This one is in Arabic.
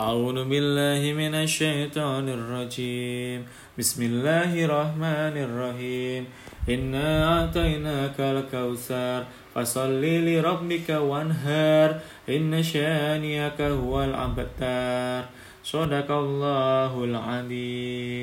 أعوذ بالله من الشيطان الرجيم. بسم الله الرحمن الرحيم. إنا أعطيناك الكوثر فصل لربك وانهر. إن شانئك هو الأبتر. صدق الله العظيم.